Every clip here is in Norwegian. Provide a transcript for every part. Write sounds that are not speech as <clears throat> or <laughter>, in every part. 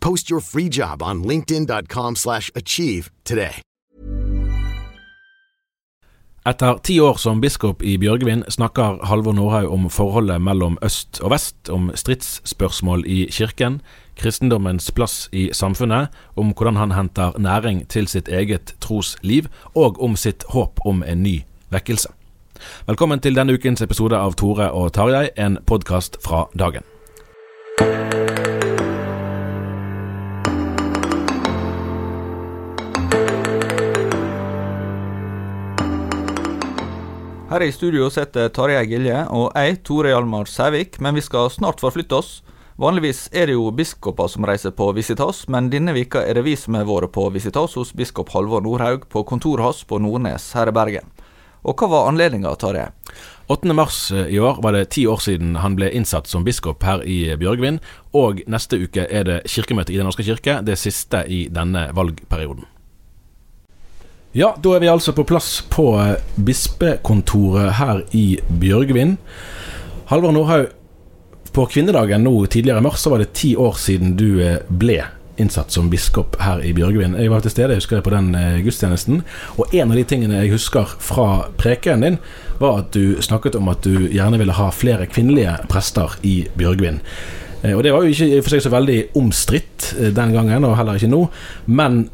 Post your free job on linkedin.com/achieve slash achieve today. Etter ti år som biskop i Bjørgvin snakker Halvor Nordhaug om forholdet mellom øst og vest, om stridsspørsmål i kirken, kristendommens plass i samfunnet, om hvordan han henter næring til sitt eget trosliv, og om sitt håp om en ny vekkelse. Velkommen til denne ukens episode av Tore og Tarjei, en podkast fra dagen. Her i studio sitter Tarjei Gilje og jeg, Tore Hjalmar Sævik, men vi skal snart forflytte oss. Vanligvis er det jo biskoper som reiser på visitas, men denne vika er det vi som har vært på visitas hos biskop Halvor Nordhaug på kontoret hans på Nordnes her i Bergen. Og hva var anledninga, Tarjei? 8. mars i år var det ti år siden han ble innsatt som biskop her i Bjørgvin, og neste uke er det kirkemøte i Den norske kirke, det siste i denne valgperioden. Ja, da er vi altså på plass på eh, bispekontoret her i Bjørgvin. Halvor Nordhaug, på kvinnedagen nå tidligere i mars så var det ti år siden du eh, ble innsatt som biskop her i Bjørgvin. Jeg var til stede, jeg husker det på den eh, gudstjenesten. Og en av de tingene jeg husker fra prekenen din, var at du snakket om at du gjerne ville ha flere kvinnelige prester i Bjørgvin. Og det var jo ikke for seg så veldig omstridt den gangen, og heller ikke nå. Men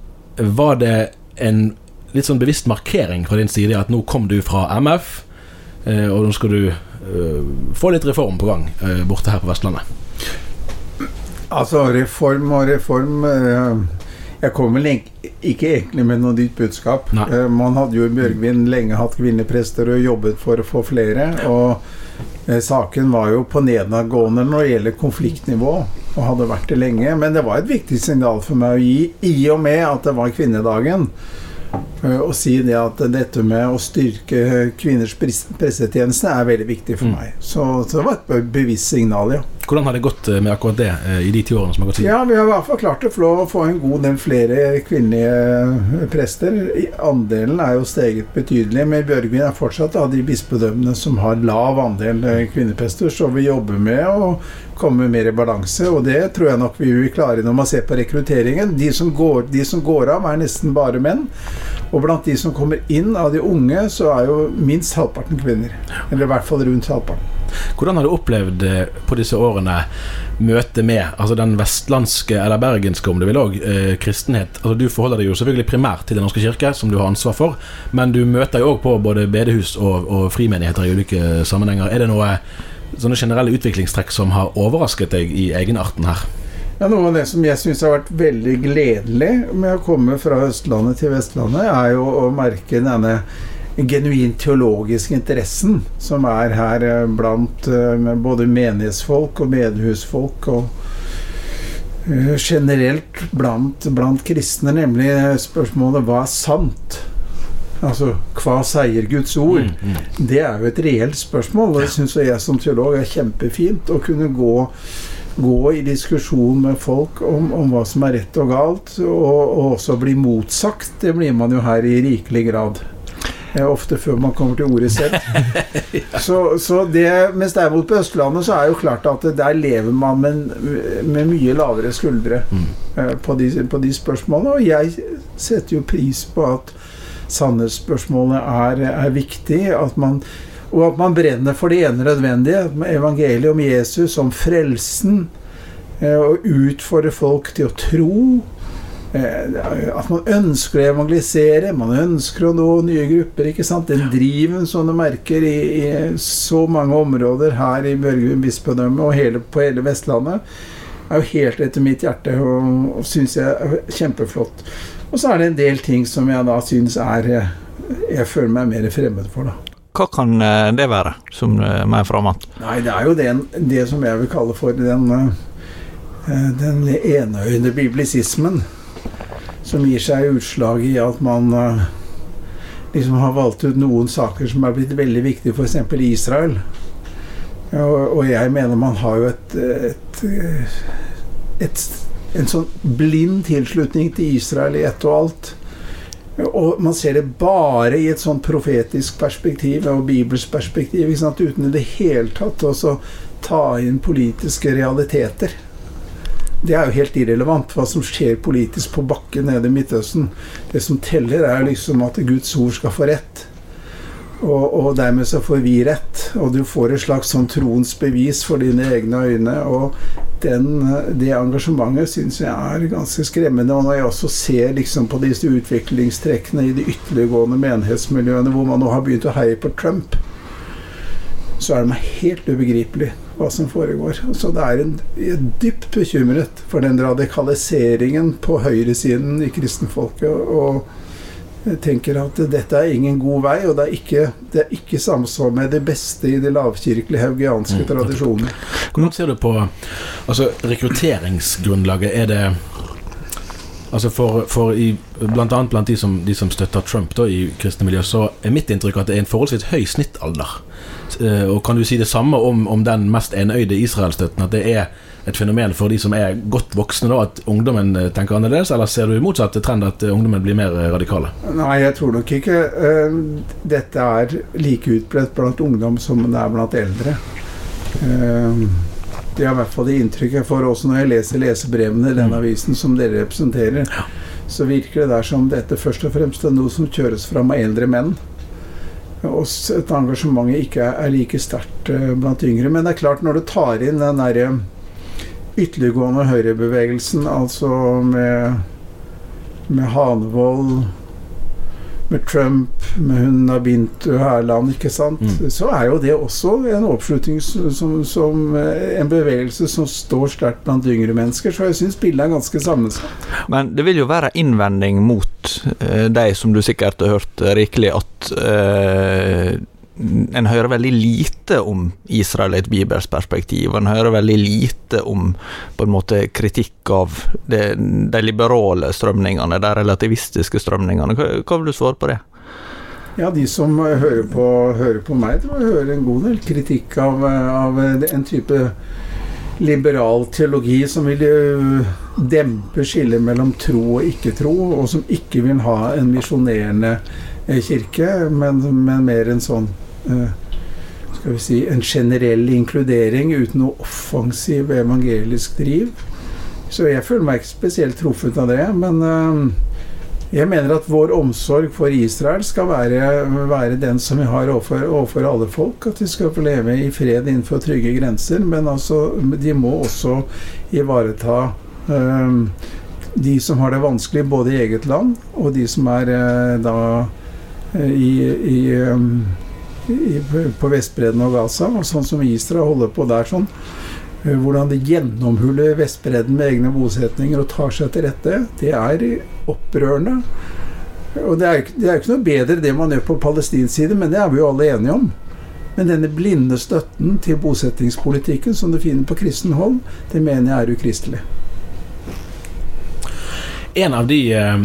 var det en litt sånn bevisst markering fra din side at nå kom du fra MF, eh, og nå skal du eh, få litt reform på gang eh, borte her på Vestlandet? Altså, reform og reform Jeg kom vel ikke egentlig med noe nytt budskap. Nei. Man hadde jo i Bjørgvin lenge hatt kvinnelige prester og jobbet for å få flere. Og saken var jo på nedadgående når det gjelder konfliktnivå, og hadde vært det lenge. Men det var et viktig signal for meg å gi, i og med at det var kvinnedagen. Eh, Å si det at dette med å styrke kvinners pressetjeneste er veldig viktig for Mm. meg. Så, så det var et bevisst signal, ja. Hvordan har det gått eh, med akkurat det eh, i de ti årene som har gått siden? Ja, vi har i hvert fall klart å få, en god del flere kvinnelige prester. Andelen er jo steget betydelig, men Bjørgvin er fortsatt av de bispedømmene som har lav andel eh, kvinneprester, så vi jobber med å komme mer i balanse, og det tror jeg nok vi vil klare når man ser på rekrutteringen. De som går, de som går av, er nesten bare menn. Og blant de som kommer inn av de unge, så er jo minst halvparten kvinner. Eller i hvert fall rundt halvparten. Hvordan har du opplevd eh, på disse årene møtet med altså den vestlandske, eller bergenske om du vil òg, eh, kristenhet? Altså Du forholder deg jo selvfølgelig primært til Den norske kirke, som du har ansvar for, men du møter jo òg på både bedehus og, og frimenigheter i ulike sammenhenger. Er det noe sånne generelle utviklingstrekk som har overrasket deg i egenarten her? Ja, Noe av det som jeg syns har vært veldig gledelig med å komme fra Østlandet til Vestlandet, er jo å merke denne genuint teologiske interessen som er her eh, blant eh, både menighetsfolk og medhusfolk og eh, Generelt blant, blant kristne, nemlig spørsmålet 'hva er sant'? Altså, hva sier Guds ord? Det er jo et reelt spørsmål, og det syns jeg som teolog er kjempefint. Å kunne gå gå i diskusjon med folk om, om hva som er rett og galt, og, og også bli motsagt. Det blir man jo her i rikelig grad. Eh, ofte før man kommer til ordet selv. <laughs> så, så det, mens derimot på Østlandet så er jo klart at der lever man med, med mye lavere skuldre eh, på, de, på de spørsmålene. Og jeg setter jo pris på at sannhetsspørsmålet er, er viktig. At man, og at man brenner for det ene nødvendige. Evangeliet om Jesus, om frelsen. eh, Og utfordre folk til å tro. Eh, At man ønsker å evangelisere, man ønsker å nå nye grupper. ikke sant? Den driven som du merker i, i så mange områder her i Børgum bispedømme og hele, på hele Vestlandet, er jo helt etter mitt hjerte og, og syns jeg er kjempeflott. Og så er det en del ting som jeg da syns er eh, Jeg føler meg mer fremmed for, da. Hva kan eh, det være, som er mer fremmed? Nei, det er jo den, det som jeg vil kalle for den, den enøyde biblisismen. Som gir seg utslag i at man eh, liksom har valgt ut noen saker som er blitt veldig viktige, f.eks. Israel. Og, og jeg mener man har jo et, et, et en sånn blind tilslutning til Israel i ett og alt. Og man ser det bare i et sånn profetisk perspektiv og bibelsk perspektiv, ikke sant? uten i det hele tatt å ta inn politiske realiteter. Det er jo helt irrelevant hva som skjer politisk på bakken nede i Midtøsten. Det som teller, er liksom at Guds ord skal få rett. Og, og, dermed så får vi rett, og du får et slags sånn troens bevis for dine egne øyne. Og den, det engasjementet syns jeg er ganske skremmende. Og når jeg også ser liksom på disse utviklingstrekkene i de ytterliggående menighetsmiljøene, hvor man nå har begynt å heie på Trump, så er det meg helt ubegripelig hva som foregår. Så det er en, er dypt bekymret for den radikaliseringen på høyresiden i kristenfolket. og jeg tenker at dette er ingen god vei, og det er ikke, det er ikke samsvar med det beste i de lavkirkelige haugianske mm. tradisjonene. Hvordan ser du på altså, rekrutteringsgrunnlaget? Er det Altså for, for i, blant annet blant de som, de som støtter Trump da, i kristne miljø, så er mitt inntrykk at det er en forholdsvis høy snittalder. Eh, og kan du si det samme om, om den mest enøyde Israel-støtten? At det er et fenomen for de som er godt voksne, da, at ungdommen eh, tenker annerledes? Eller ser du motsatt trend, at ungdommen blir mer radikale? Nei, jeg tror nok ikke dette er like utbredt blant ungdom som det er blant eldre. Det er i hvert fall det inntrykket jeg får også når jeg leser lesebrevene i den mm. avisen som dere representerer. Så virker det der som dette først og fremst er noe som kjøres fram av eldre menn. Og at engasjementet ikke er like sterkt blant yngre. Men det er klart, når du tar inn den derre ytterliggående høyrebevegelsen, altså med, med Hanvold, med Trump, med hun Nabintu Hærland, ikke sant, mm. så er jo det også en oppslutning som, som en bevegelse som står sterkt blant yngre mennesker. Så jeg syns bildet er ganske sammensatt. Men det vil jo være innvending mot eh, deg, som du sikkert har hørt rikelig, at uh, en hører veldig lite om Israel i et bibelsk perspektiv. En hører veldig lite om på en måte kritikk av det, de liberale strømningene, de relativistiske strømningene. Hva, hva, vil du svare på det? Ja, De som hører på, hører på meg, tror jeg hører en god del kritikk av, av en type liberal teologi som vil dempe skillet mellom tro og ikke-tro, og som ikke vil ha en misjonerende eh, kirke, men, men mer en sånn Eh, skal vi si, en generell inkludering uten noe offensiv evangelisk driv. Så jeg føler meg ikke spesielt truffet av det. Men eh, jeg mener at vår omsorg for Israel skal være, være den som vi har overfor, overfor, alle folk. At de skal få leve i fred innenfor trygge grenser. Men altså, de må også ivareta um, de som har det vanskelig både i eget land, og de som er da i, i på Vestbredden og Gaza, og sånn som Israel holder på der. sånn eh, hvordan de gjennomhuller Vestbredden med egne bosetninger og tar seg til rette, det er opprørende. Og det er, det er ikke noe bedre det man gjør på palestinsk side, men det er vi jo alle enige om. Men denne blinde støtten til bosettingspolitikken som du finner på kristen hold, det mener jeg er ukristelig. En av de eh,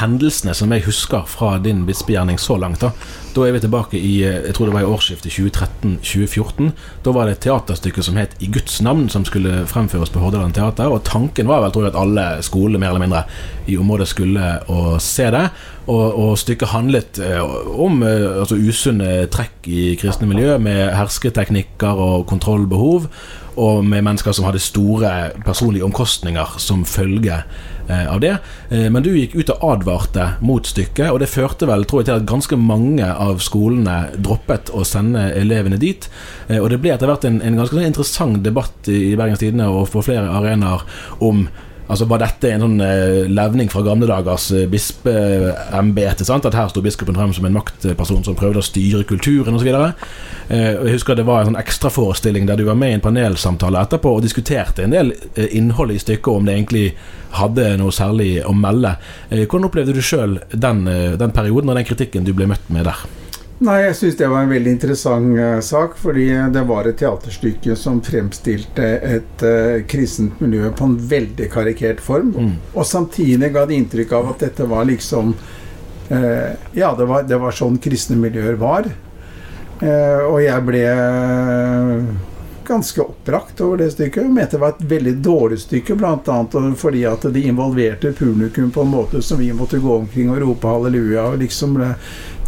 hendelsene som jeg husker fra din bispegjerning så langt, da, da er vi tilbake i eh, jeg tror det var i årsskiftet 2013-2014. Da var det et teaterstykke som het 'I Guds navn', som skulle fremføres på Hordaland Teater. Og tanken var vel tror jeg, at alle skoler mer eller mindre i området skulle å se det. Og, og stykket handlet eh, om eh, altså usunne trekk i kristne miljø, med hersketeknikker og kontrollbehov, og med mennesker som hadde store personlige omkostninger som følge eh, av det. Eh, men du gikk ut og advarte mot stykket, og det førte vel tror jeg, til at ganske mange av skolene droppet å sende elevene dit. Eh, og det ble etter hvert en, en ganske sånn interessant debatt i Bergens Tidende og på flere arenaer om Altså Var dette en sånn eh, levning fra gamle dagers eh, bispeembete? At her sto biskopen frem som en maktperson som prøvde å styre kulturen osv. Eh, jeg husker det var en sånn ekstraforestilling der du var med i en panelsamtale etterpå og diskuterte en del eh, innhold i stykket, om det egentlig hadde noe særlig å melde. Eh, hvordan opplevde du sjøl den, eh, den perioden og den kritikken du ble møtt med der? Nei, jeg syns det var en veldig interessant uh, sak. Fordi det var et teaterstykke som fremstilte et uh, kristent miljø på en veldig karikert form. Mm. Og samtidig ga det inntrykk av at dette var liksom uh, Ja, det var, det var, sånn kristne miljøer var. og jeg ble ganske oppbrakt over det stykket. Hun mente det var et veldig dårlig stykke, bl.a. fordi at de involverte publikum på en måte som vi måtte gå omkring og rope halleluja og liksom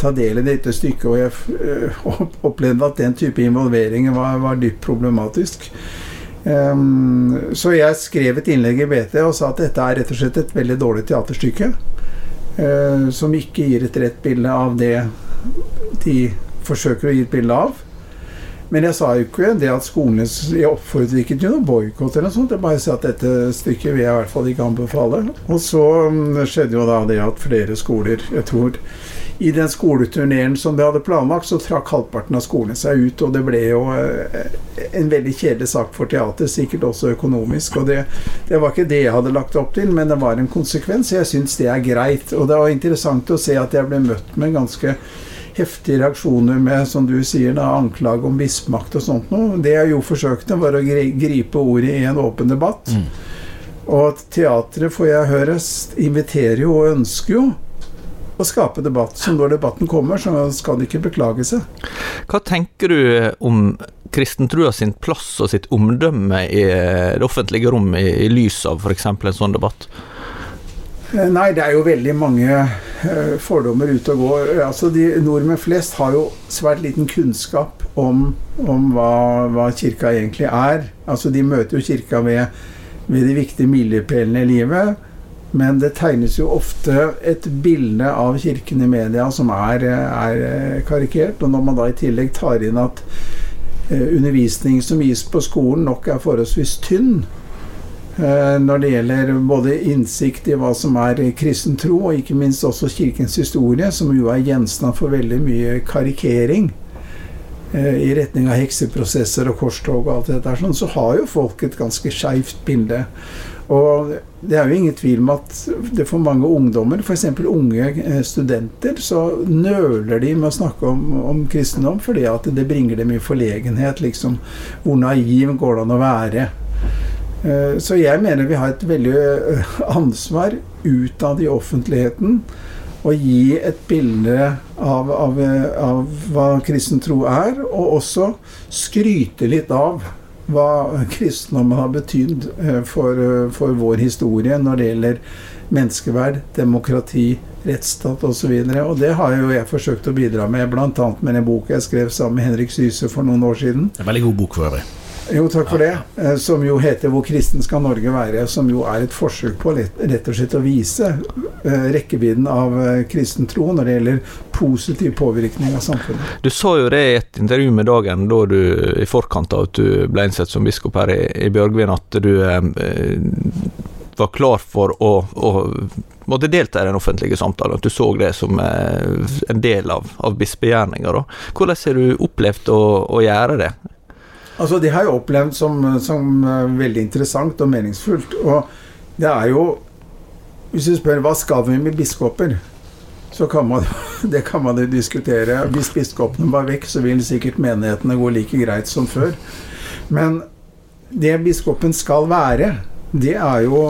ta del i dette stykket. Og jeg øh, opplevde at den type involvering var, var dypt problematisk. Um, så jeg skrev et innlegg i BT og sa at dette er rett og slett et veldig dårlig teaterstykke. Uh, som ikke gir et rett bilde av det de forsøker å gi et bilde av. Men jeg sa jo ikke det at skolene Jeg oppfordret ikke til noen boikott eller noe sånt. Jeg bare sa at dette stykket vil jeg i hvert fall ikke anbefale. Og så mm, skjedde jo da det at flere skoler Jeg tror i den skoleturneen som de hadde planlagt, så trakk halvparten av skolene seg ut. Og det ble jo eh, en veldig kjedelig sak for teater, sikkert også økonomisk. Og det, det var ikke det jeg hadde lagt opp til, men det var en konsekvens. Jeg syns det er greit. Og det var interessant å se at jeg ble møtt med ganske heftige reaksjoner med, som du sier, da, anklag om mismakt og sånt noe. Det jeg jo forsøkte, var å gripe ordet i en åpen debatt. Mm. Og teatret, får jeg høre, inviterer jo og ønsker jo å skape debatt. Så når debatten kommer, så skal de ikke beklage seg. Hva tenker du om kristentrua sin plass og sitt omdømme i det offentlige rom i, i lys av f.eks. en sånn debatt? Eh, nei, det er jo veldig mange eh, fordommer ute og går. Altså, de Nordmenn flest har jo svært liten kunnskap om, om hva, hva, kirka egentlig er. Altså, De møter jo kirka ved, ved de viktige milepælene i livet. Men det tegnes jo ofte et bilde av kirken i media som er, er eh, karikert. Og når man da i tillegg tar inn at undervisning som gis på skolen nok er forholdsvis tynn, Eh, når det gjelder både innsikt i hva som er kristen tro, og ikke minst også kirkens historie, som jo er gjenstand for veldig mye karikering eh, i retning av hekseprosesser og korstog og alt det der, sånn, så har jo folk et ganske skeivt bilde. Og det er jo ingen tvil om at det for mange ungdommer, f.eks. unge eh, studenter, så nøler de med å snakke om, om, kristendom fordi at det bringer dem i forlegenhet. liksom Hvor naiv går det an å være? Eh, så jeg mener vi har et veldig eh, ansvar utad i offentligheten å gi et bilde av, av, av, hva kristen tro er, og også skryte litt av hva kristendommen har betydd eh, for, for vår historie når det gjelder menneskeverd, demokrati, rettsstat osv. Og, så og det har jo jeg forsøkt å bidra med, bl.a. med den boka jeg skrev sammen med Henrik Syse for noen år siden. En veldig god bok for øvrig. Jo, takk for det. Eh, som jo heter 'Hvor kristen skal Norge være?' Som jo er et forsøk på rett og slett å vise eh, rekkevidden av eh, kristen tro når det gjelder positiv påvirkning av samfunnet. Du sa jo det i et intervju med Dagen da du i forkant av at du ble innsett som biskop her i, i Bjørgvin, at du eh, var klar for å, å måtte delta i den offentlige samtalen. At du så det som en del av, av bispegjerninga. Hvordan har du opplevd å, å gjøre det? Altså, Det har jeg opplevd som, som uh, veldig interessant og meningsfullt. Og det er jo Hvis du spør hva skal vi med biskoper, så kan man, <laughs> det kan man jo diskutere. Hvis biskopene var vekk, så vil sikkert menighetene gå like greit som før. Men det biskopen skal være, det er jo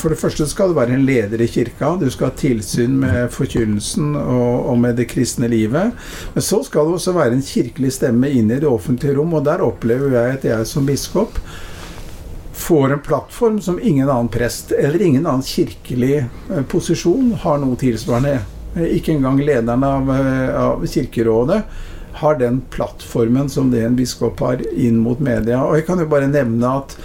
For det første skal du være en leder i kirka. Du skal ha tilsyn med forkynnelsen og, og, med det kristne livet. Men så skal du også være en kirkelig stemme inn i det offentlige rom, og der opplever jeg at jeg som biskop får en plattform som ingen annen prest eller ingen annen kirkelig eh, posisjon har noe tilsvarende. Eh, ikke engang lederen av, eh, av Kirkerådet har den plattformen som det en biskop har inn mot media. Og jeg kan jo bare nevne at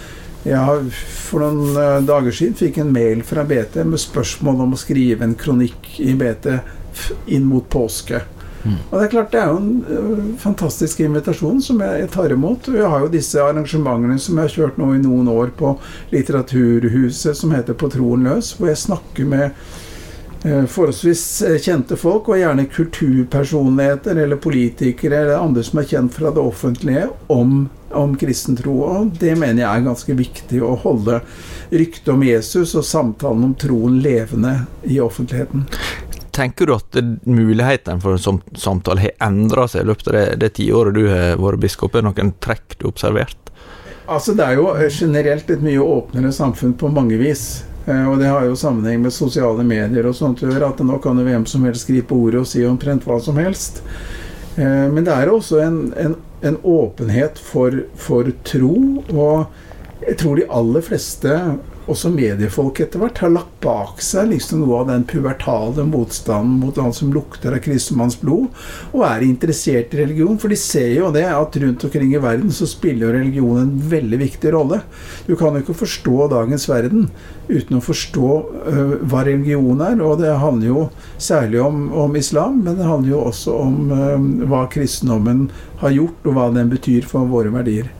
jeg for noen dager siden fikk en mail fra BT med spørsmål om å skrive en kronikk i BT inn mot påske. Mm. Og Det er klart det er jo en uh, fantastisk invitasjon som jeg, tar imot. Vi har jo disse arrangementene som jeg har kjørt nå i noen år på Litteraturhuset som heter På troen løs, hvor jeg snakker med forholdsvis kjente folk, og gjerne kulturpersonligheter eller politikere eller andre som er kjent fra det offentlige, om, om kristen tro. Og det mener jeg er ganske viktig å holde ryktet om Jesus og samtalen om troen levende i offentligheten. Tenker du at mulighetene for en sånn samtale har endra seg i løpet av det, det tiåret du har vært biskop? Er det noen trekk du har observert? Altså Det er jo generelt et mye åpnere samfunn på mange vis. Eh, og det har jo sammenheng med sosiale medier og sånt å gjøre. At nå kan jo hvem som helst gripe ordet og si omtrent hva som helst. Eh, men det er også en, en, en åpenhet for, for tro. Og jeg tror de aller fleste også mediefolk etter hvert har lagt bak seg liksom noe av den pubertale motstanden mot han som lukter av kristenmanns blod, og er interessert i religion. For de ser jo det at rundt omkring i verden så spiller religion en veldig viktig rolle. Du kan jo ikke forstå dagens verden uten å forstå uh, hva religion er. Og det handler jo særlig om, om islam, men det handler jo også om uh, hva kristendommen har gjort, og hva den betyr for våre verdier.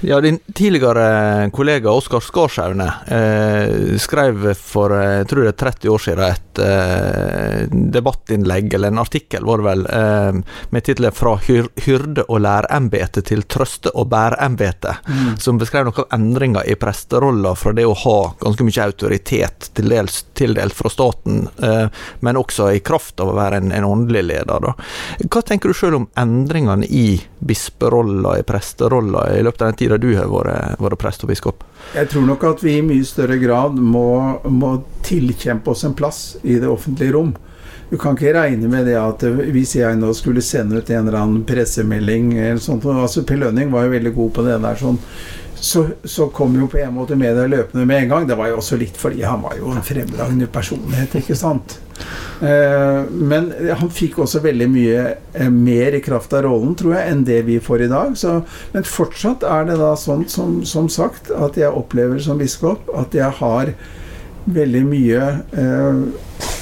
Ja, din tidligere kollega Oskar Skarsaune eh, skrev for eh, jeg tror det er 30 år siden et eh, debattinnlegg, eller en artikkel var det vel, eh, med tittelen 'Fra hyrde- og lærembete til trøste- og bærembete', mm. som beskrev noen endringer i presterolla fra det å ha ganske mye autoritet tildelt, tildelt fra staten, eh, men også i kraft av å være en, en åndelig leder. Da. Hva tenker du sjøl om endringene i bisperolla, i presterolla, i løpet av den tida tida du har vært, vært prest og biskop? Jeg tror nok at vi i mye større grad må, må tilkjempe oss en plass i det offentlige rom. Du kan ikke regne med det at hvis jeg nå skulle sende ut en eller annen pressemelding eller sånt, altså Per Lønning var jo veldig god på det der sånn så, så, kom jo på en måte media løpende med en gang. Det var jo også litt fordi han var jo en fremragende personlighet, ikke sant. Eh, men han fikk også veldig mye eh, mer i kraft av rollen, tror jeg, enn det vi får i dag. Så, men fortsatt er det da sånn som, som, sagt at jeg opplever som biskop at jeg har veldig mye eh,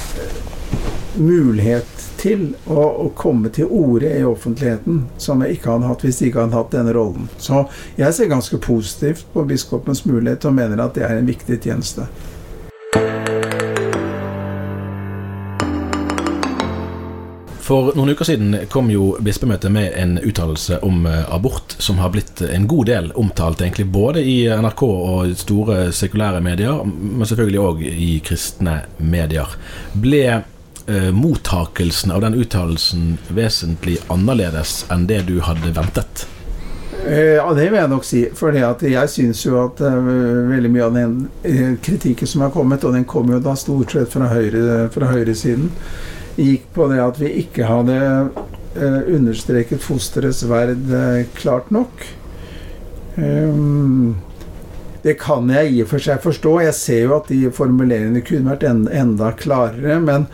mulighet til å, å komme til orde i offentligheten som jeg ikke hadde hatt hvis jeg ikke hadde hatt denne rollen. Så jeg ser ganske positivt på biskopens mulighet og mener at det er en viktig tjeneste. For noen uker siden kom jo bispemøtet med en uttalelse om eh, abort som har blitt en god del omtalt, egentlig både i NRK og store sekulære medier, men selvfølgelig òg i kristne medier. Ble eh, mottakelsen av den uttalelsen vesentlig annerledes enn det du hadde ventet? Eh, ja, det vil jeg nok si. For jeg syns jo at uh, veldig mye av den uh, kritikken som har kommet, og den kommer jo da stort sett fra, høyre, fra høyresiden, gikk på det at vi ikke hadde eh, understreket fosterets verd eh, klart nok. Det kan jeg i og for seg forstå. Jeg ser jo at de formuleringene kunne vært enda klarere. Men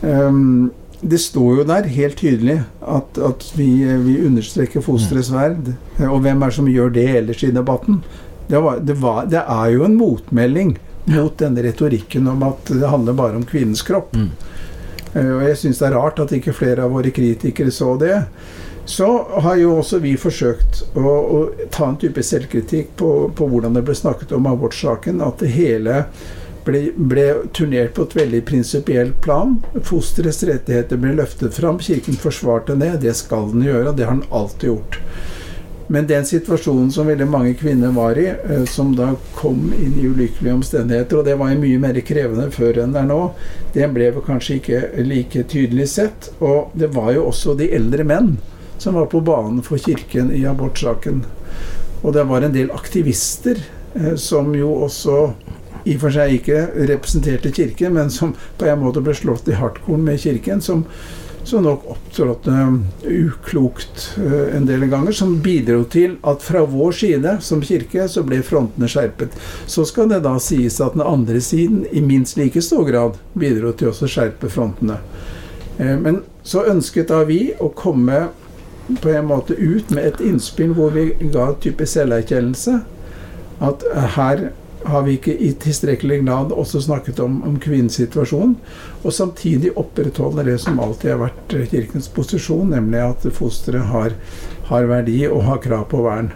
um, det står jo der helt tydelig at, at vi, vi, understreker fosterets mm. verd. Og hvem er det som gjør det ellers i debatten? Det, var, det, var, det er jo en motmelding mot denne retorikken om at det handler bare om kvinnens kropp. Mm. Eh, og jeg syns det er rart at ikke flere av våre kritikere så det. Så har jo også vi forsøkt å, å ta en type selvkritikk på, på, hvordan det ble snakket om abortsaken. At det hele ble, ble turnert på et veldig prinsipielt plan. Fosterets rettigheter ble løftet fram. Kirken forsvarte det. Det skal den gjøre, og det har den alltid gjort. Men den situasjonen som veldig mange kvinner var i, eh, som da kom inn i ulykkelige omstendigheter, og det var jo mye mer krevende før enn det er nå, det ble kanskje ikke like tydelig sett. Og det var jo også de eldre menn som var på banen for kirken i abortsaken. Og det var en del aktivister eh, som jo også i og for seg ikke representerte Kirken, men som på en måte ble slått i hardkorn med Kirken, som, som nok opptrådte uklokt uh, en del ganger, som bidro til at fra vår side som kirke så ble frontene skjerpet. Så skal det da sies at den andre siden i minst like stor grad bidro til å skjerpe frontene. Uh, men så ønsket da vi å komme på en måte ut med et innspill hvor vi ga type selverkjennelse. At her har vi ikke i tilstrekkelig grad også snakket om, om kvinnens situasjon. Og samtidig opprettholder det som alltid har vært Kirkens posisjon, nemlig at fosteret har, har, verdi og har krav på vern.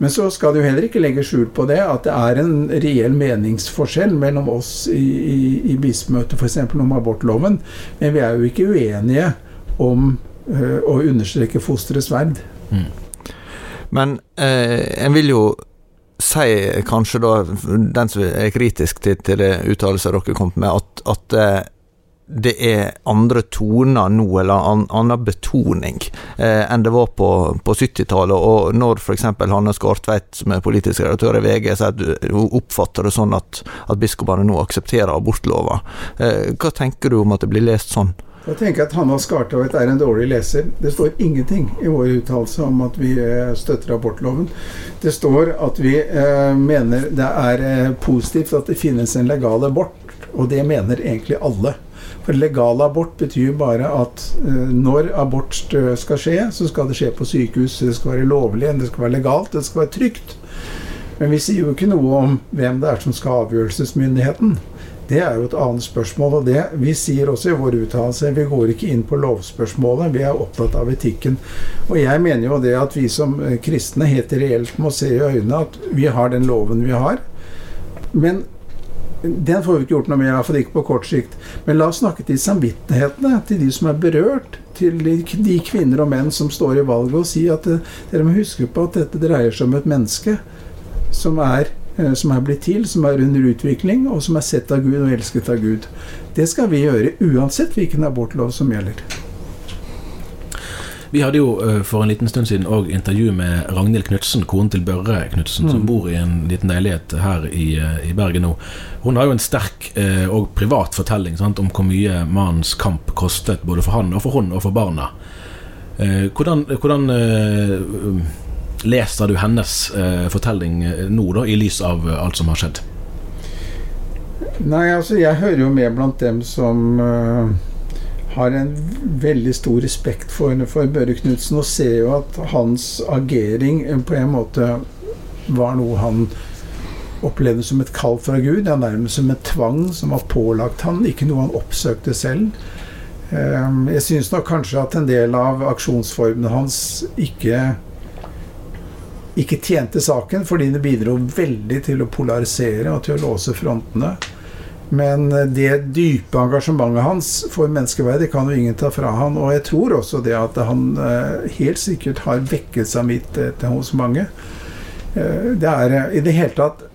Men så skal det jo heller ikke legge skjul på det at det er en reell meningsforskjell mellom oss i, i, i bispemøtet f.eks. om abortloven. Men vi er jo ikke uenige om uh, å understreke fosterets verd. Mm. Men eh, en vil jo si kanskje da, den som er kritisk til, til det uttalelsen dere kom med, at, at eh, det er andre toner nå, eller an, annen betoning, eh, enn det var på, på 70-tallet. Og når f.eks. Hanne Skartveit, som er politisk redaktør i VG, sier at hun oppfatter det sånn at, at biskopene nå aksepterer abortlova, eh, hva tenker du om at det blir lest sånn? Jeg tenker jeg at Hanna Skartveit er en dårlig leser. Det står ingenting i vår uttalelse om at vi eh, støtter abortloven. Det står at vi eh, mener det er eh, positivt at det finnes en legal abort, og det mener egentlig alle. For legal abort betyr bare at eh, når abort skal skje, så skal det skje på sykehus. Det skal være lovlig, det skal være legalt, det skal være trygt. Men vi sier jo ikke noe om hvem det er som skal ha avgjørelsesmyndigheten. Det er jo et annet spørsmål. og det Vi sier også i vår uttalelse vi går ikke inn på lovspørsmålet, vi er opptatt av etikken. Og jeg mener jo det at vi som eh, kristne helt reelt må se i øynene at vi har den loven vi har. Men den får vi ikke gjort noe med, i hvert fall ikke på kort sikt. Men la oss snakke til samvittighetene, til de som er berørt. Til de kvinner og menn som står i valget, og si at eh, dere må huske på at dette dreier seg om et menneske som er som er blitt til, som er under utvikling, og som er sett av Gud og elsket av Gud. Det skal vi gjøre uansett hvilken abortlov som gjelder. Vi hadde jo eh, for en liten stund siden òg intervju med Ragnhild Knutsen, konen til Børre Knutsen, mm. som bor i en liten leilighet her i, eh, i, Bergen nå. Hun har jo en sterk og privat fortelling sant, om hvor mye mannens kamp kostet både for han og for hun og for barna. Hvordan, hvordan leser du hennes eh, fortelling eh, nå, da, i lys av eh, alt som har skjedd? Nei, altså, jeg hører jo med blant dem som uh, har en veldig stor respekt for, for Børre Knutsen, og ser jo at hans agering på en måte var noe han opplevde som et kall fra Gud. Ja, nærmest som en tvang som var pålagt han, ikke noe han oppsøkte selv. Jeg syns nok kanskje at en del av aksjonsformene hans ikke ikke tjente saken, fordi det bidro veldig til å polarisere og til å låse frontene. Men det dype engasjementet hans for menneskeverd kan jo ingen ta fra han. Og jeg tror også det at han eh, helt sikkert har vekket samvittighet hos mange. Eh, det er eh, i det hele tatt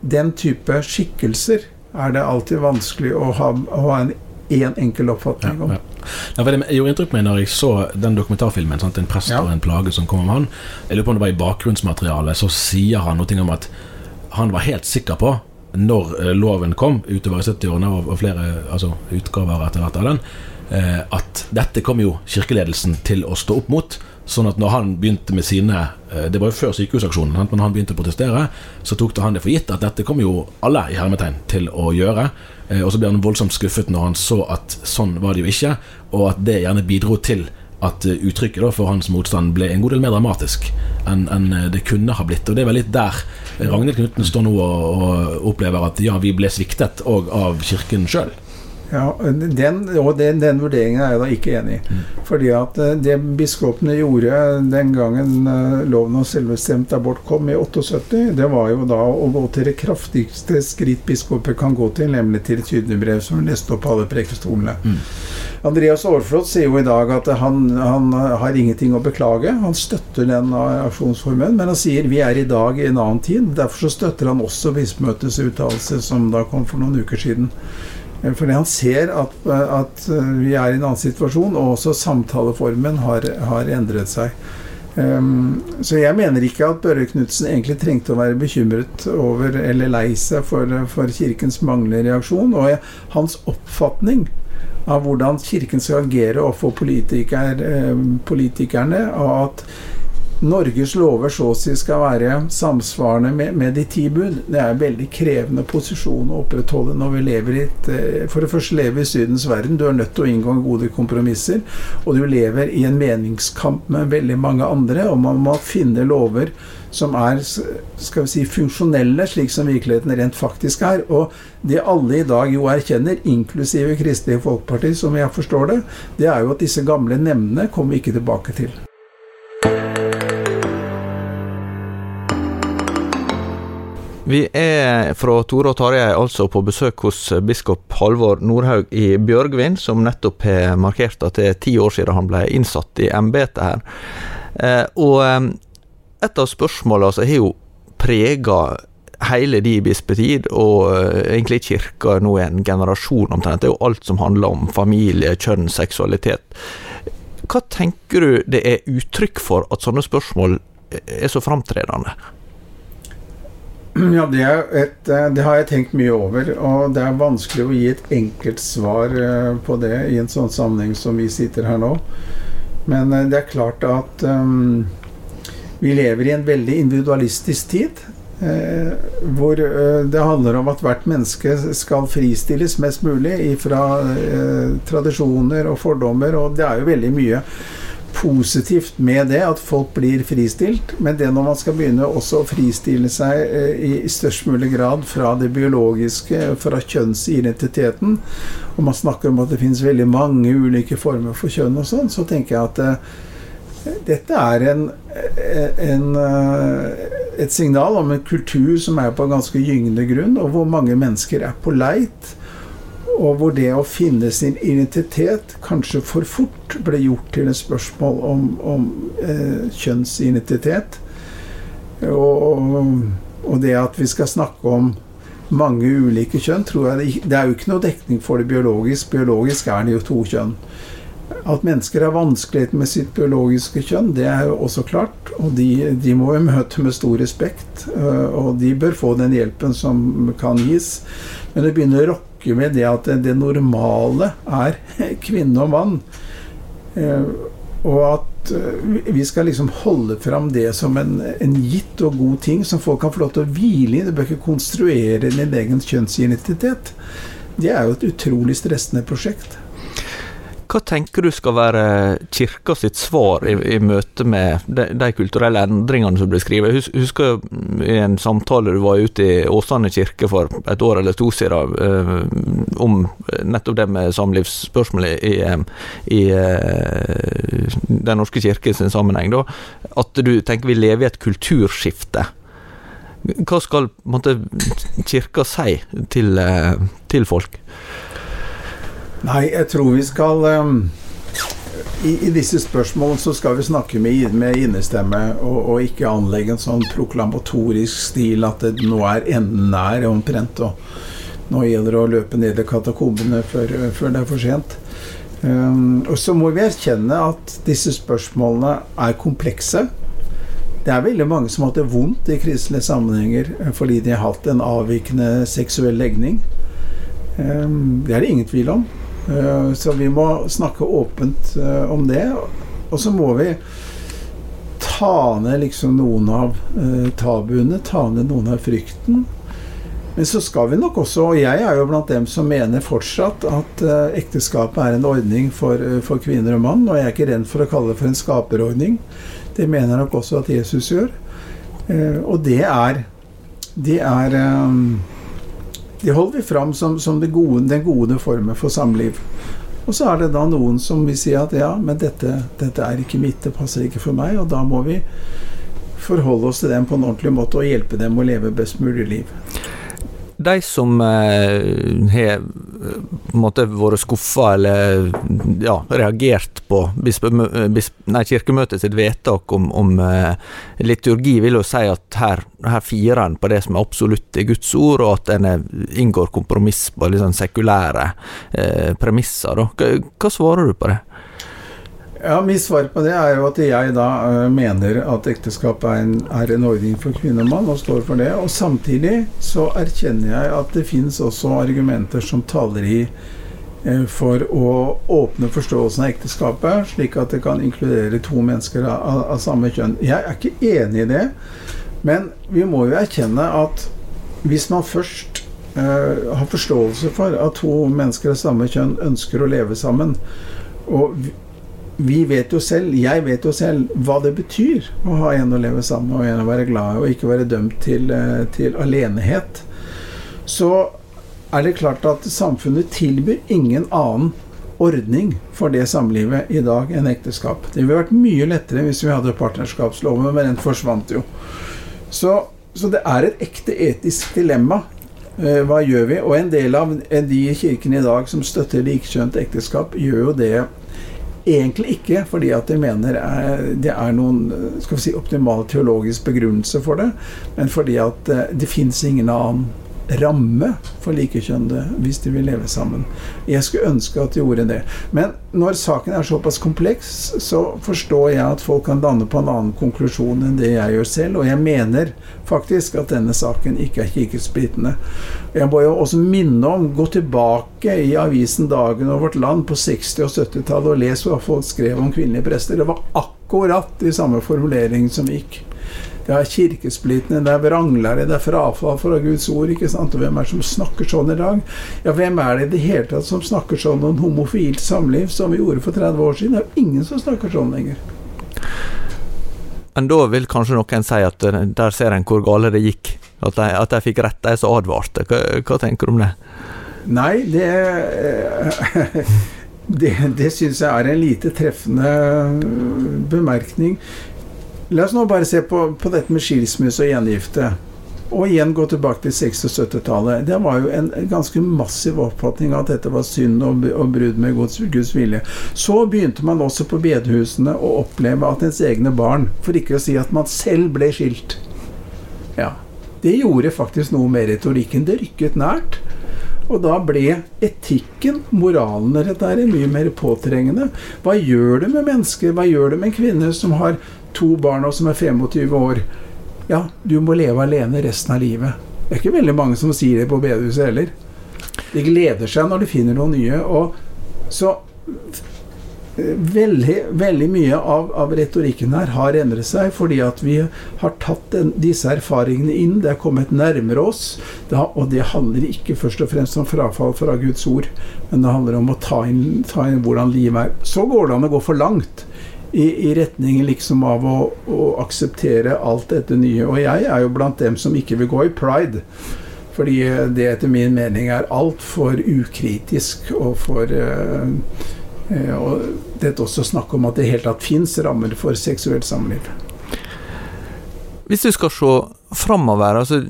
Den type skikkelser er det alltid vanskelig å ha, å ha en én en enkel oppfatning om. Ja, ja. Ja, det gjorde inntrykk på meg når jeg så den dokumentarfilmen. Sant? En prest og en plage som kom om han. Jeg lurer på om det var i bakgrunnsmaterialet. Så sier han noe om at han var helt sikker på, når eh, loven kom, utover i 70-årene, og, flere altså, utgaver etter hvert av den, eh, at dette kom jo kirkeledelsen til å stå opp mot. Sånn at når han begynte med sine eh, Det var jo før sykehusaksjonen, men han begynte å protestere, så tok det han det for gitt at dette kom jo alle i hermetegn til å gjøre. Eh, og så ble han voldsomt skuffet når han så at sånn var det jo ikke, og at det gjerne bidro til at uttrykket uttrykket for hans motstand ble en god del mer dramatisk enn en det kunne ha blitt. Og det er vel litt der Ragnhild Knutten står nå og, og opplever at ja, vi ble sviktet òg av Kirken sjøl. Ja, den, og den, den, vurderingen er jeg da ikke enig i. Mm. Fordi at eh, det biskopene gjorde den gangen eh, loven om selvbestemt abort kom i 78, det var jo da å gå til det kraftigste skritt biskoper kan gå til, nemlig til et tydeligbrøv som leste opp alle prekestolene. Mm. Andreas Aarflot sier jo i dag at han, han, har ingenting å beklage. Han støtter den aksjonsformen, men han sier vi er i dag i en annen tid. Derfor så støtter han også bispemøtets uttalelse som da kom for noen uker siden. Eh, fordi han ser at, at, eh, vi er i en annen situasjon, og også samtaleformen har, har endret seg. Um, så jeg mener ikke at Børre Knutsen egentlig trengte å være bekymret over eller lei seg for, for Kirkens manglende reaksjon. Og hans oppfatning av hvordan Kirken skal agere overfor politiker, eh, politikerne, og at Norges lover så å si skal være samsvarende med, med, de ti bud. Det er en veldig krevende posisjon å opprettholde når vi lever i et eh, For det første lever i Sydens verden. Du er nødt til å inngå gode kompromisser. Og du lever i en meningskamp med veldig mange andre, og man må finne lover som er skal vi si, funksjonelle, slik som virkeligheten rent faktisk er. Og det alle i dag jo erkjenner, inklusive Kristelig Folkeparti, som jeg forstår det, det er jo at disse gamle nemndene kommer vi ikke tilbake til. Vi er fra Tore og Tarjei altså på besøk hos biskop Halvor Nordhaug i Bjørgvin, som nettopp har markert at det er ti år siden han ble innsatt i embetet her. Eh, og eh, et av spørsmålene som har jo prega hele de bispetid, og eh, egentlig kirka nå er en generasjon omtrent, det er jo alt som handler om familie, kjønn, seksualitet. Hva tenker du det er uttrykk for at sånne spørsmål er så framtredende? <clears throat> Ja, det, et, eh, det, har jeg tenkt mye over. Og det er vanskelig å gi et enkelt svar eh, på det i en sånn sammenheng som vi sitter her nå. Men eh, det er klart at um, vi lever i en veldig individualistisk tid. Eh, hvor eh, det handler om at hvert menneske skal fristilles mest mulig fra eh, tradisjoner og fordommer. Og det er jo veldig mye positivt med det, at folk blir fristilt. Men det når man skal begynne også å fristille seg eh, i, størst mulig grad fra det biologiske, fra kjønnsidentiteten, og man snakker om at det finnes veldig mange ulike former for kjønn og sånn, så tenker jeg at uh, dette er en, eh, en et signal om en kultur som er på ganske gyngende grunn, og hvor mange mennesker er på leit og hvor det å finne sin identitet kanskje for fort ble gjort til et spørsmål om, om eh, kjønnsidentitet. Og, og, det at vi skal snakke om mange ulike kjønn, jeg det, det er jo ikke noe dekning for det biologisk. Biologisk er det jo to kjønn. At mennesker har vanskeligheter med sitt biologiske kjønn, det er jo også klart. Og de, de må jo møte med stor respekt. Eh, og de bør få den hjelpen som kan gis. Men det begynner å rokke rokker ved det at det normale er <laughs> kvinne og mann. Eh, og at eh, vi skal liksom holde fram det som en, en, gitt og god ting som folk kan få lov til å hvile i. Du bør ikke konstruere din egen kjønnsidentitet. Det er jo et utrolig stressende prosjekt. Hva tenker du skal være kirka sitt svar i, i møte med de, de, kulturelle endringene som blir skrevet? Jeg husker i en samtale du var ute i Åsane kirke for et år eller to siden, uh, om nettopp det med samlivsspørsmålet i, i uh, Den norske kirke sin sammenheng. Da, at du tenker vi lever i et kulturskifte. Hva skal måtte, kirka si til, til folk? Nei, jeg tror vi skal um, i, i, disse spørsmålene så skal vi snakke med, med innestemme, og, og, ikke anlegge en sånn proklamatorisk stil at det nå er enden nær omtrent. Og nå gjelder det å løpe ned i katakombene før, før, det er for sent. Um, og så må vi erkjenne at disse spørsmålene er komplekse. Det er veldig mange som har hatt det vondt i kristelige sammenhenger eh, fordi de har hatt en avvikende seksuell legning. Um, det er det ingen tvil om. Eh, så vi må snakke åpent eh, om det. Og så må vi ta ned liksom noen av eh, tabuene, ta ned noen av frykten. Men så skal vi nok også, og jeg er jo blant dem som mener fortsatt at ekteskapet er en ordning for, for kvinner og mann, og jeg er ikke redd for å kalle det for en skaperordning. Det mener jeg nok også at Jesus gjør. Og det er Det er de holder vi fram som, som gode, den gode formen for samliv. Og så er det da noen som vil si at ja, men dette, dette er ikke mitt, det passer ikke for meg. Og da må vi forholde oss til dem på en ordentlig måte og hjelpe dem å leve best mulig liv de som eh, har måtte vært skuffa eller ja, reagert på bispe, nei, kirkemøtet sitt vedtak om, om liturgi, vil jo si at her, her firer en på det som er absolutt i Guds ord, og at en inngår kompromiss på litt sånn sekulære eh, premisser. Hva, hva svarer du på det? Ja, Mitt svar på det er jo at jeg da uh, mener at ekteskapet er en, er en, ordning for kvinne og mann, og står for det. Og samtidig så erkjenner jeg at det finnes også argumenter som taler i uh, for å åpne forståelsen av ekteskapet, slik at det kan inkludere to mennesker av, av samme kjønn. Jeg er ikke enig i det, men vi må jo erkjenne at hvis man først uh, har forståelse for at to mennesker av samme kjønn ønsker å leve sammen, og vi vet jo selv, jeg vet jo selv, hva det betyr å ha en å leve sammen med og en å være glad i, og ikke være dømt til, eh, til alenehet. Så er det klart at samfunnet tilbyr ingen annen ordning for det samlivet i dag enn ekteskap. Det ville vært mye lettere hvis vi hadde partnerskapsloven, men den forsvant jo. Så, så det er et ekte etisk dilemma. Eh, hva gjør vi? Og en del av de kirkene i dag som støtter likekjønt ekteskap, gjør jo det Egentlig ikke fordi at de mener det er noen skal vi si, optimal teologisk begrunnelse for det, men fordi at eh, det fins ingen annen ramme for likekjønnede hvis de vil leve sammen. Jeg skulle ønske at de gjorde det. Men når saken er såpass kompleks, så forstår jeg at folk kan danne på en annen konklusjon enn det jeg gjør selv, og jeg mener faktisk at denne saken ikke er kirkesplittende. Jeg må jo også minne om, gå tilbake i avisen Dagen og Vårt Land på 60- og 70-tallet og les hva folk skrev om kvinnelige prester. Det var akkurat de samme formuleringene som gikk det er kirkesplittene, det er vranglere, det er frafall fra Guds ord. ikke sant? Og hvem er det som snakker sånn i dag? Ja, hvem er det i det hele tatt som snakker sånn om homofilt samliv som vi gjorde for 30 år siden? Det er jo ingen som snakker sånn lenger. Men da vil kanskje noen si at eh, der ser en hvor gale det gikk. At de, at de fikk rett, de som advarte. Hva, hva, tenker du om det? Nei, det <laughs> Det, det syns jeg er en lite treffende bemerkning. La oss nå bare se på, på dette med skilsmisse og gjengifte. Og igjen gå tilbake til 60- og 70-tallet. Det var jo en ganske massiv oppfatning av at dette var synd og, og brudd med Guds, Guds, vilje. Så begynte man også på bedehusene å oppleve at ens egne barn, for ikke å si at man selv ble skilt Ja. Det gjorde faktisk noe med retorikken. Det rykket nært. Og da ble etikken, moralen rett der, mye mer påtrengende. Hva gjør det med mennesker? Hva gjør det med en kvinne som har to barna som er 25 år? Ja, du må leve alene resten av livet. Det er ikke veldig mange som sier det på bedehuset heller. De gleder seg når de finner noe nye. Og så veldig, veldig mye av, av, retorikken her har endret seg fordi at vi har tatt den, disse erfaringene inn. Det er kommet nærmere oss. Det har, og det handler ikke først og fremst om frafall fra Guds ord, men det handler om å ta inn, ta inn hvordan livet er. Så går det an å gå for langt. I, i retning liksom av å, å akseptere alt dette nye. Og jeg er jo blant dem som ikke vil gå i pride. Fordi det etter min mening er altfor ukritisk og for uh, Eh, og dette også snakk om at det i hele tatt fins rammer for seksuelt samliv. Hvis du skal se framover, altså,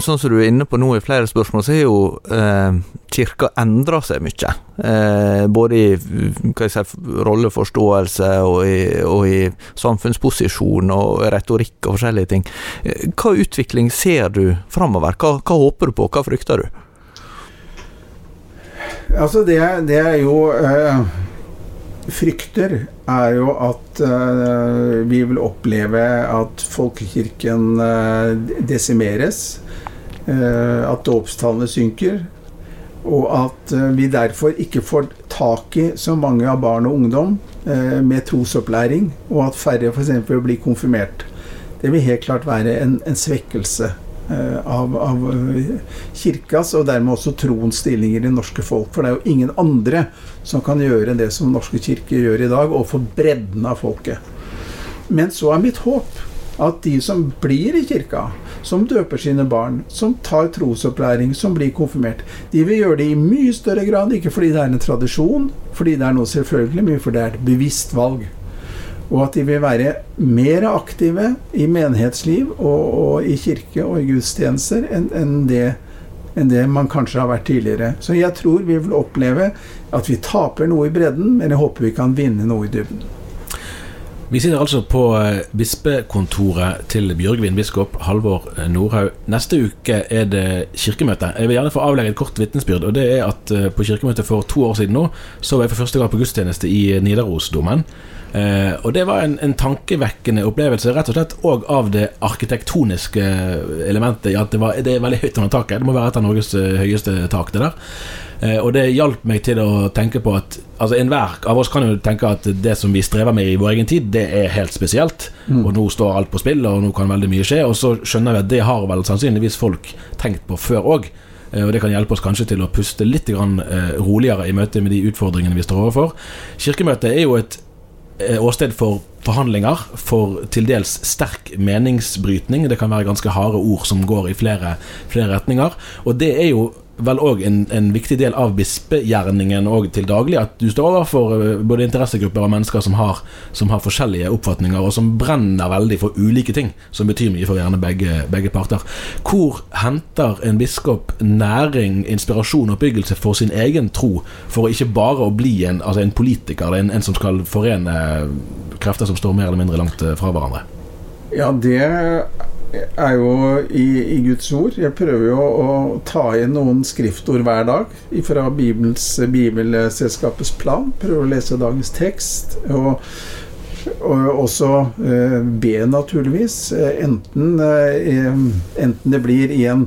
sånn som du er inne på nå i flere spørsmål, så har jo eh, kirka endra seg mye. Eh, både i hva jeg si, rolleforståelse og i, og i, samfunnsposisjon og retorikk og forskjellige ting. Eh, hva utvikling ser du framover? Hva, hva håper du på, hva frykter du? Altså, det, det er jo eh frykter, er jo at uh, vi vil oppleve at folkekirken uh, desimeres. Uh, at dåpstallene synker. Og at vi derfor ikke får tak i så mange av barn og ungdom med trosopplæring. Og at færre f.eks. blir konfirmert. Det vil helt klart være en, en svekkelse av, av, kirkas, og dermed også troens stillinger i det norske folk. For det er jo ingen andre som kan gjøre det som Norske kirker gjør i dag, overfor bredden av folket. Men så er mitt håp at de som blir i kirka, som døper sine barn, som tar trosopplæring, som blir konfirmert, de vil gjøre det i mye større grad, ikke fordi det er en tradisjon, fordi det er noe selvfølgelig, men fordi det er et bevisst valg. Og at de vil være mer aktive i menighetsliv og, og i kirke og i gudstjenester enn en det enn det man kanskje har vært tidligere. Så jeg tror vi vil oppleve at vi taper noe i bredden, men jeg håper vi kan vinne noe i dybden. Vi sitter altså på eh, bispekontoret til Bjørgvin biskop Halvor eh, Nordhaug. Neste uke er det kirkemøte. Jeg vil gjerne få avlegge et kort vitnesbyrd. Og det er at eh, på kirkemøtet for to år siden nå, så var jeg for første gang på gudstjeneste i Nidarosdomen. Eh, og det var en, en, tankevekkende opplevelse, rett og slett òg av det arkitektoniske elementet i at det, var, det, er veldig høyt under taket. Det må være et av Norges eh, høyeste tak, det der. Eh, og det hjalp meg til å tenke på at altså enhver av oss kan jo tenke at det som vi strever med i vår egen tid, det er helt spesielt. Mm. Og nå står alt på spill, og nå kan veldig mye skje. Og så skjønner vi at det har vel sannsynligvis folk tenkt på før òg. Og det kan hjelpe oss kanskje til å puste litt roligere i møte med de utfordringene vi står overfor. Kirkemøtet er jo et Eh, åsted for forhandlinger, for til dels sterk meningsbrytning. Det kan være ganske harde ord som går i flere, flere retninger. Og det er jo vel òg en, en, viktig del av bispegjerningen og til daglig. At du står overfor eh, både interessegrupper og mennesker som har, som har, forskjellige oppfatninger, og som brenner veldig for ulike ting, som betyr mye for gjerne begge, begge parter. Hvor henter en biskop næring, inspirasjon og oppbyggelse for sin egen tro, for ikke bare å bli en, altså en politiker, en, en som skal forene krefter som står mer eller mindre langt eh, fra hverandre? Ja, det er jo i, i, Guds ord. Jeg prøver jo å ta inn noen skriftord hver dag fra Bibels, Bibelselskapets plan. Prøver å lese dagens tekst. Og, og også eh, be, naturligvis. Eh, enten, eh, enten, det blir i en,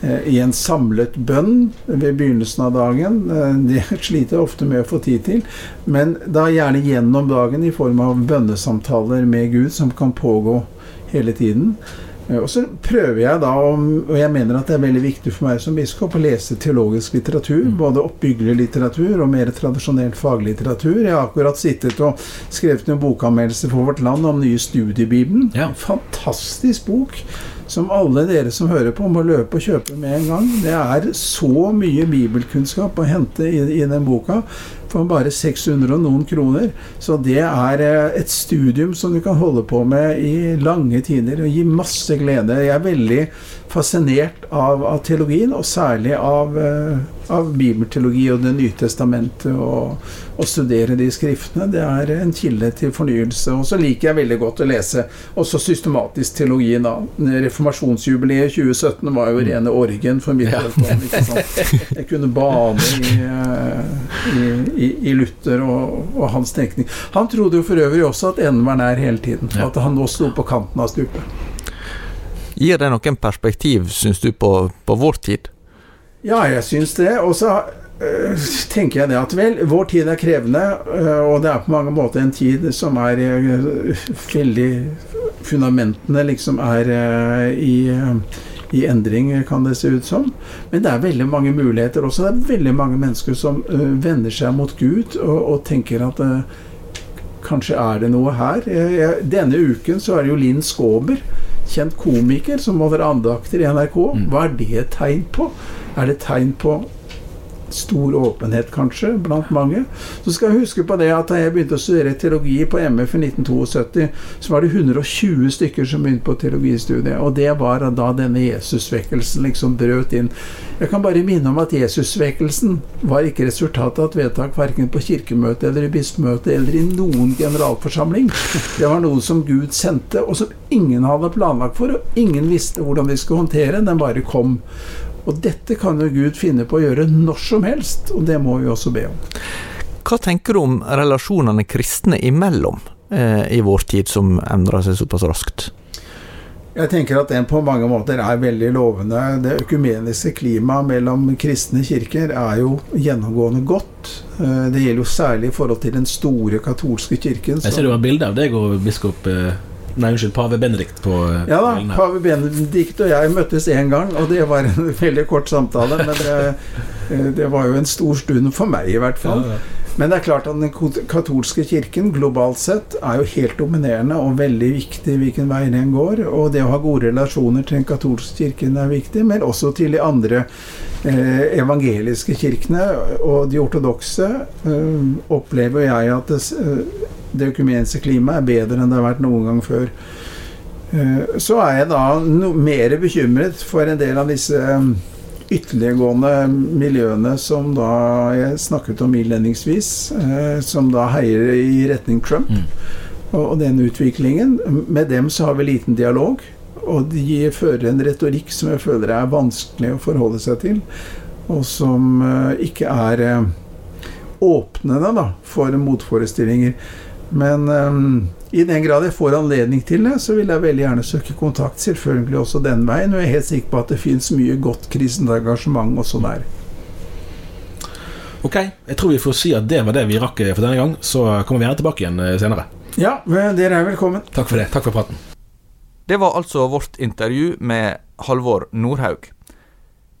eh, i en samlet bønn ved begynnelsen av dagen. Eh, det <laughs> sliter jeg ofte med å få tid til. Men da gjerne gjennom dagen i form av bønnesamtaler med Gud som kan pågå hele tiden. Eh, og så prøver jeg da, og jeg mener at det er veldig viktig for meg som biskop, å lese teologisk litteratur. Mm. Både oppbyggelig litteratur og mer tradisjonelt faglitteratur. Jeg har akkurat sittet og skrevet en bokanmeldelse for Vårt Land om nye studiebibelen. Ja. Fantastisk bok som alle dere som hører på, må løpe og kjøpe med en gang. Det er så mye bibelkunnskap å hente i, i den boka for bare 600 og noen kroner. Så det er eh, et studium som du kan holde på med i lange tider og gi masse glede. Jeg er veldig fascinert av, av teologien, og særlig av, uh, av bibelteologi og Det nye testamentet. Og, og, studere de skriftene. Det er en kilde til fornyelse. Og så liker jeg veldig godt å lese også systematisk teologi. da. Reformasjonsjubileet 2017 var jo rene orgen for mitt vedkommende. Jeg kunne bade i, uh, i, i, i Luther og, og, hans tenkning. Han trodde jo for øvrig også at enden var nær hele tiden. At han nå sto på kanten av stupet. Gir det noen perspektiv, syns du, på, på, vår tid? Ja, jeg syns det. Og så øh, tenker jeg det at vel, vår tid er krevende, øh, og det er på mange måter en tid som er øh, veldig Fundamentene liksom er i i endring, kan det se ut som. Men det er veldig mange muligheter også. Det er veldig mange mennesker som uh, vender seg mot Gud og, og tenker at uh, kanskje er det noe her. Jeg, jeg, denne uken så er det jo Linn Skåber kjent komiker som holder andakter i NRK. Mm. Hva er det et tegn på? Er det tegn på stor åpenhet, kanskje, blant mange. Så skal jeg huske på det at da jeg begynte å studere teologi på MF i 1972, så var det 120 stykker som begynte på teologistudiet. Og det var da denne Jesusvekkelsen liksom brøt inn. Jeg kan bare minne om at Jesusvekkelsen var ikke resultatet av et vedtak verken på kirkemøtet eller i bispemøtet eller i noen generalforsamling. Det var noe som Gud sendte, og som ingen hadde planlagt for, og ingen visste hvordan de skulle håndtere. Den bare kom. Og dette kan jo Gud finne på å gjøre når som helst, og det må vi også be om. Hva tenker du om relasjonene kristne imellom eh, i vår tid, som endrer seg såpass raskt? Jeg tenker at den på mange måter er veldig lovende. Det økumeniske klimaet mellom kristne kirker er jo gjennomgående godt. Eh, det gjelder jo særlig i forhold til den store katolske kirken. Jeg ser du har bilde av deg og biskop eh, Nei, unnskyld, pave Benedikt på eh, Ja da, pave Benedikt og jeg møttes én gang, og det var en <laughs> veldig kort samtale. Men det, eh, det, var jo en stor stund for meg, i hvert fall. Ja, ja. Men det er klart at den katolske kirken globalt sett er jo helt dominerende og veldig viktig hvilken vei den går. Og det å ha gode relasjoner til den katolske kirken er viktig, men også til de andre eh, evangeliske kirkene. Og de ortodokse eh, opplever jeg at det, eh, det økumeniske klimaet er bedre enn det har vært noen gang før. Eh, så er jeg da no, mer bekymret for en del av disse eh, ytterliggående miljøene som da jeg snakket om innledningsvis, eh, som da heier i retning Trump. Mm. og, den utviklingen. Med dem så har vi liten dialog. Og de fører en retorikk som jeg føler er vanskelig å forholde seg til. Og som ikke er åpnende da, for motforestillinger. Men um, i den grad jeg får anledning til det, så vil jeg veldig gjerne søke kontakt, selvfølgelig også den veien. Og jeg er helt sikker på at det fins mye godt kristent engasjement også der. Ok, jeg tror vi får si at det var det vi rakk for denne gang. Så kommer vi gjerne tilbake igjen senere. Ja, dere er velkommen. Takk for det. Takk for praten. Det var altså vårt intervju med Halvor Nordhaug.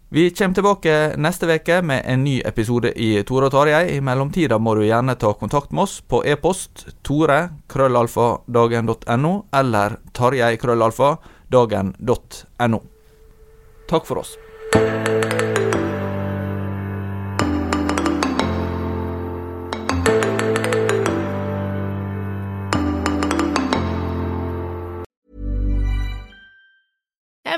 Vi kommer tilbake neste uke med en ny episode i Tore og Tarjei. I mellomtida må du gjerne ta kontakt med oss på e-post tore krøllalfa dagen.no eller tarjei krøllalfa dagen.no. Takk for oss.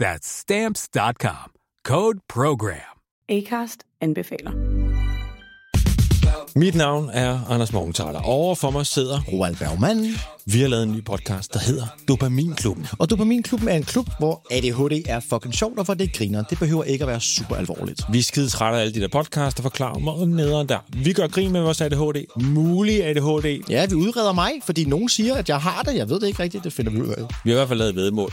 That's stamps.com. Code program. Acast anbefaler. Mit navn er Anders Morgenthaler. Over for mig sidder Roald Bergmann. Vi har lavet en ny podcast, der hedder Dopaminklubben. Og Dopaminklubben er en klub, hvor ADHD er fucking sjovt, og hvor det griner. Det behøver ikke at være super alvorligt. Vi er skide trætte af alle de der podcasts, der forklarer mig nederen der. Vi gør grin med vores ADHD. Mulig ADHD. Ja, vi udreder mig, fordi nogen siger, at jeg har det. Jeg ved det ikke rigtigt, det finder vi ud af. Vi har i hvert fald lavet vedmål.